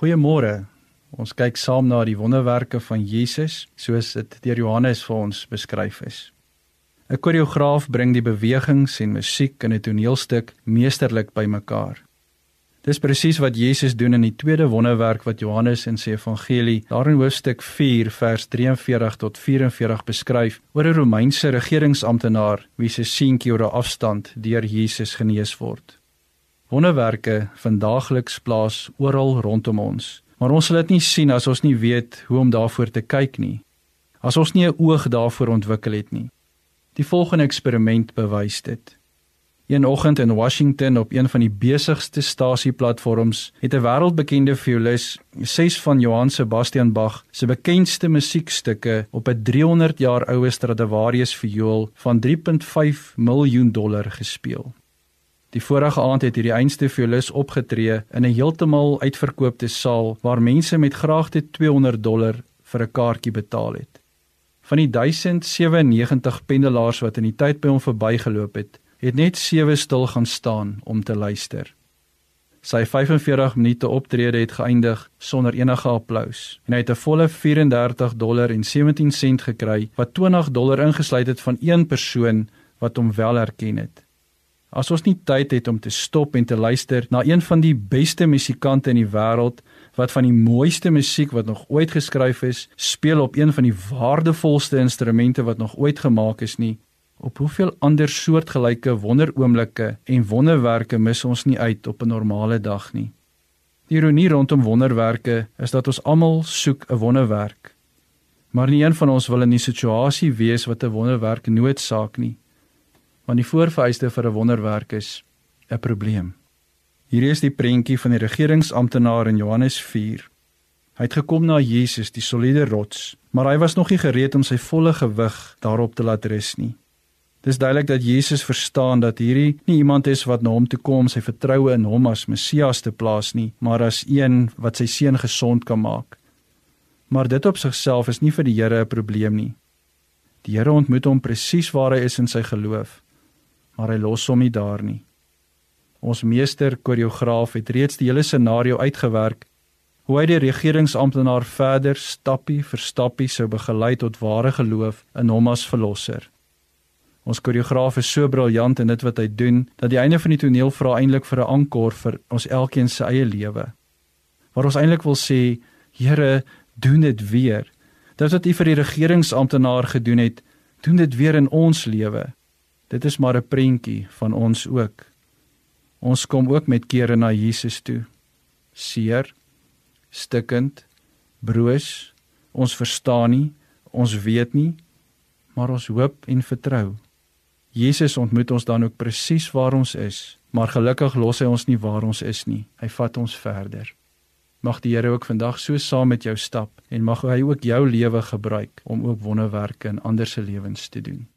Goeiemôre. Ons kyk saam na die wonderwerke van Jesus soos dit deur Johannes vir ons beskryf is. 'n Koreograaf bring die bewegings en musiek in 'n toneelstuk meesterlik bymekaar. Dis presies wat Jesus doen in die tweede wonderwerk wat Johannes in sy evangelie daar in hoofstuk 4 vers 43 tot 44 beskryf oor 'n Romeinse regeringsamptenaar wie se seentjie oor 'n afstand deur Jesus genees word. Wonderwerke vind daagliks plaas oral rondom ons. Maar ons sal dit nie sien as ons nie weet hoe om daarvoor te kyk nie. As ons nie 'n oog daarvoor ontwikkel het nie. Die volgende eksperiment bewys dit. Een oggend in Washington op een van die besigste stasieplatforms het 'n wêreldbekende violis, ses van Johann Sebastian Bach se bekendste musiekstukke op 'n 300 jaar oue Stradivarius viool van 3.5 miljoen dollar gespeel. Die vorige aand het hierdie einste violis opgetree in 'n heeltemal uitverkoopte saal waar mense met graagte 200 dollar vir 'n kaartjie betaal het. Van die 1097 pendelaars wat in die tyd by hom verbygeloop het, het net 7 stil gaan staan om te luister. Sy 45 minute optrede het geëindig sonder enige applous en hy het 'n volle 34 dollar en 17 sent gekry wat 20 dollar ingesluit het van een persoon wat hom wel herken het. As ons nie tyd het om te stop en te luister na een van die beste musikante in die wêreld wat van die mooiste musiek wat nog ooit geskryf is, speel op een van die waardevolste instrumente wat nog ooit gemaak is nie, op hoeveel ander soortgelyke wonderoomblikke en wonderwerke mis ons nie uit op 'n normale dag nie. Die ironie rondom wonderwerke is dat ons almal soek 'n wonderwerk. Maar nie een van ons wil in die situasie wees wat 'n wonderwerk noodsaak nie want die voorvereiste vir 'n wonderwerk is 'n probleem. Hier is die prentjie van die regeringsamptenaar in Johannes 4. Hy het gekom na Jesus, die soliede rots, maar hy was nog nie gereed om sy volle gewig daarop te laat rus nie. Dis duidelik dat Jesus verstaan dat hierdie nie iemand is wat na hom toe kom sy vertroue in hom as Messias te plaas nie, maar as een wat sy seun gesond kan maak. Maar dit op sigself is nie vir die Here 'n probleem nie. Die Here ontmoet hom presies waar hy is in sy geloof maar hy los hom nie daar nie. Ons meester koreograaf het reeds die hele scenario uitgewerk hoe hy die regeringsamptenaar verder stappie vir stappie sou begelei tot ware geloof in hom as verlosser. Ons koreograaf is so briljant in dit wat hy doen dat die einde van die toneel vra eintlik vir 'n ankor vir ons elkeen se eie lewe. Waar ons eintlik wil sê, Here, doen dit weer. Dit wat U vir die regeringsamptenaar gedoen het, doen dit weer in ons lewe. Dit is maar 'n prentjie van ons ook. Ons kom ook met kere na Jesus toe. Seer, stikkend, broos, ons verstaan nie, ons weet nie, maar ons hoop en vertrou. Jesus ontmoet ons dan ook presies waar ons is, maar gelukkig los hy ons nie waar ons is nie. Hy vat ons verder. Mag die Here ook vandag so saam met jou stap en mag hy ook jou lewe gebruik om ook wonderwerke in ander se lewens te doen.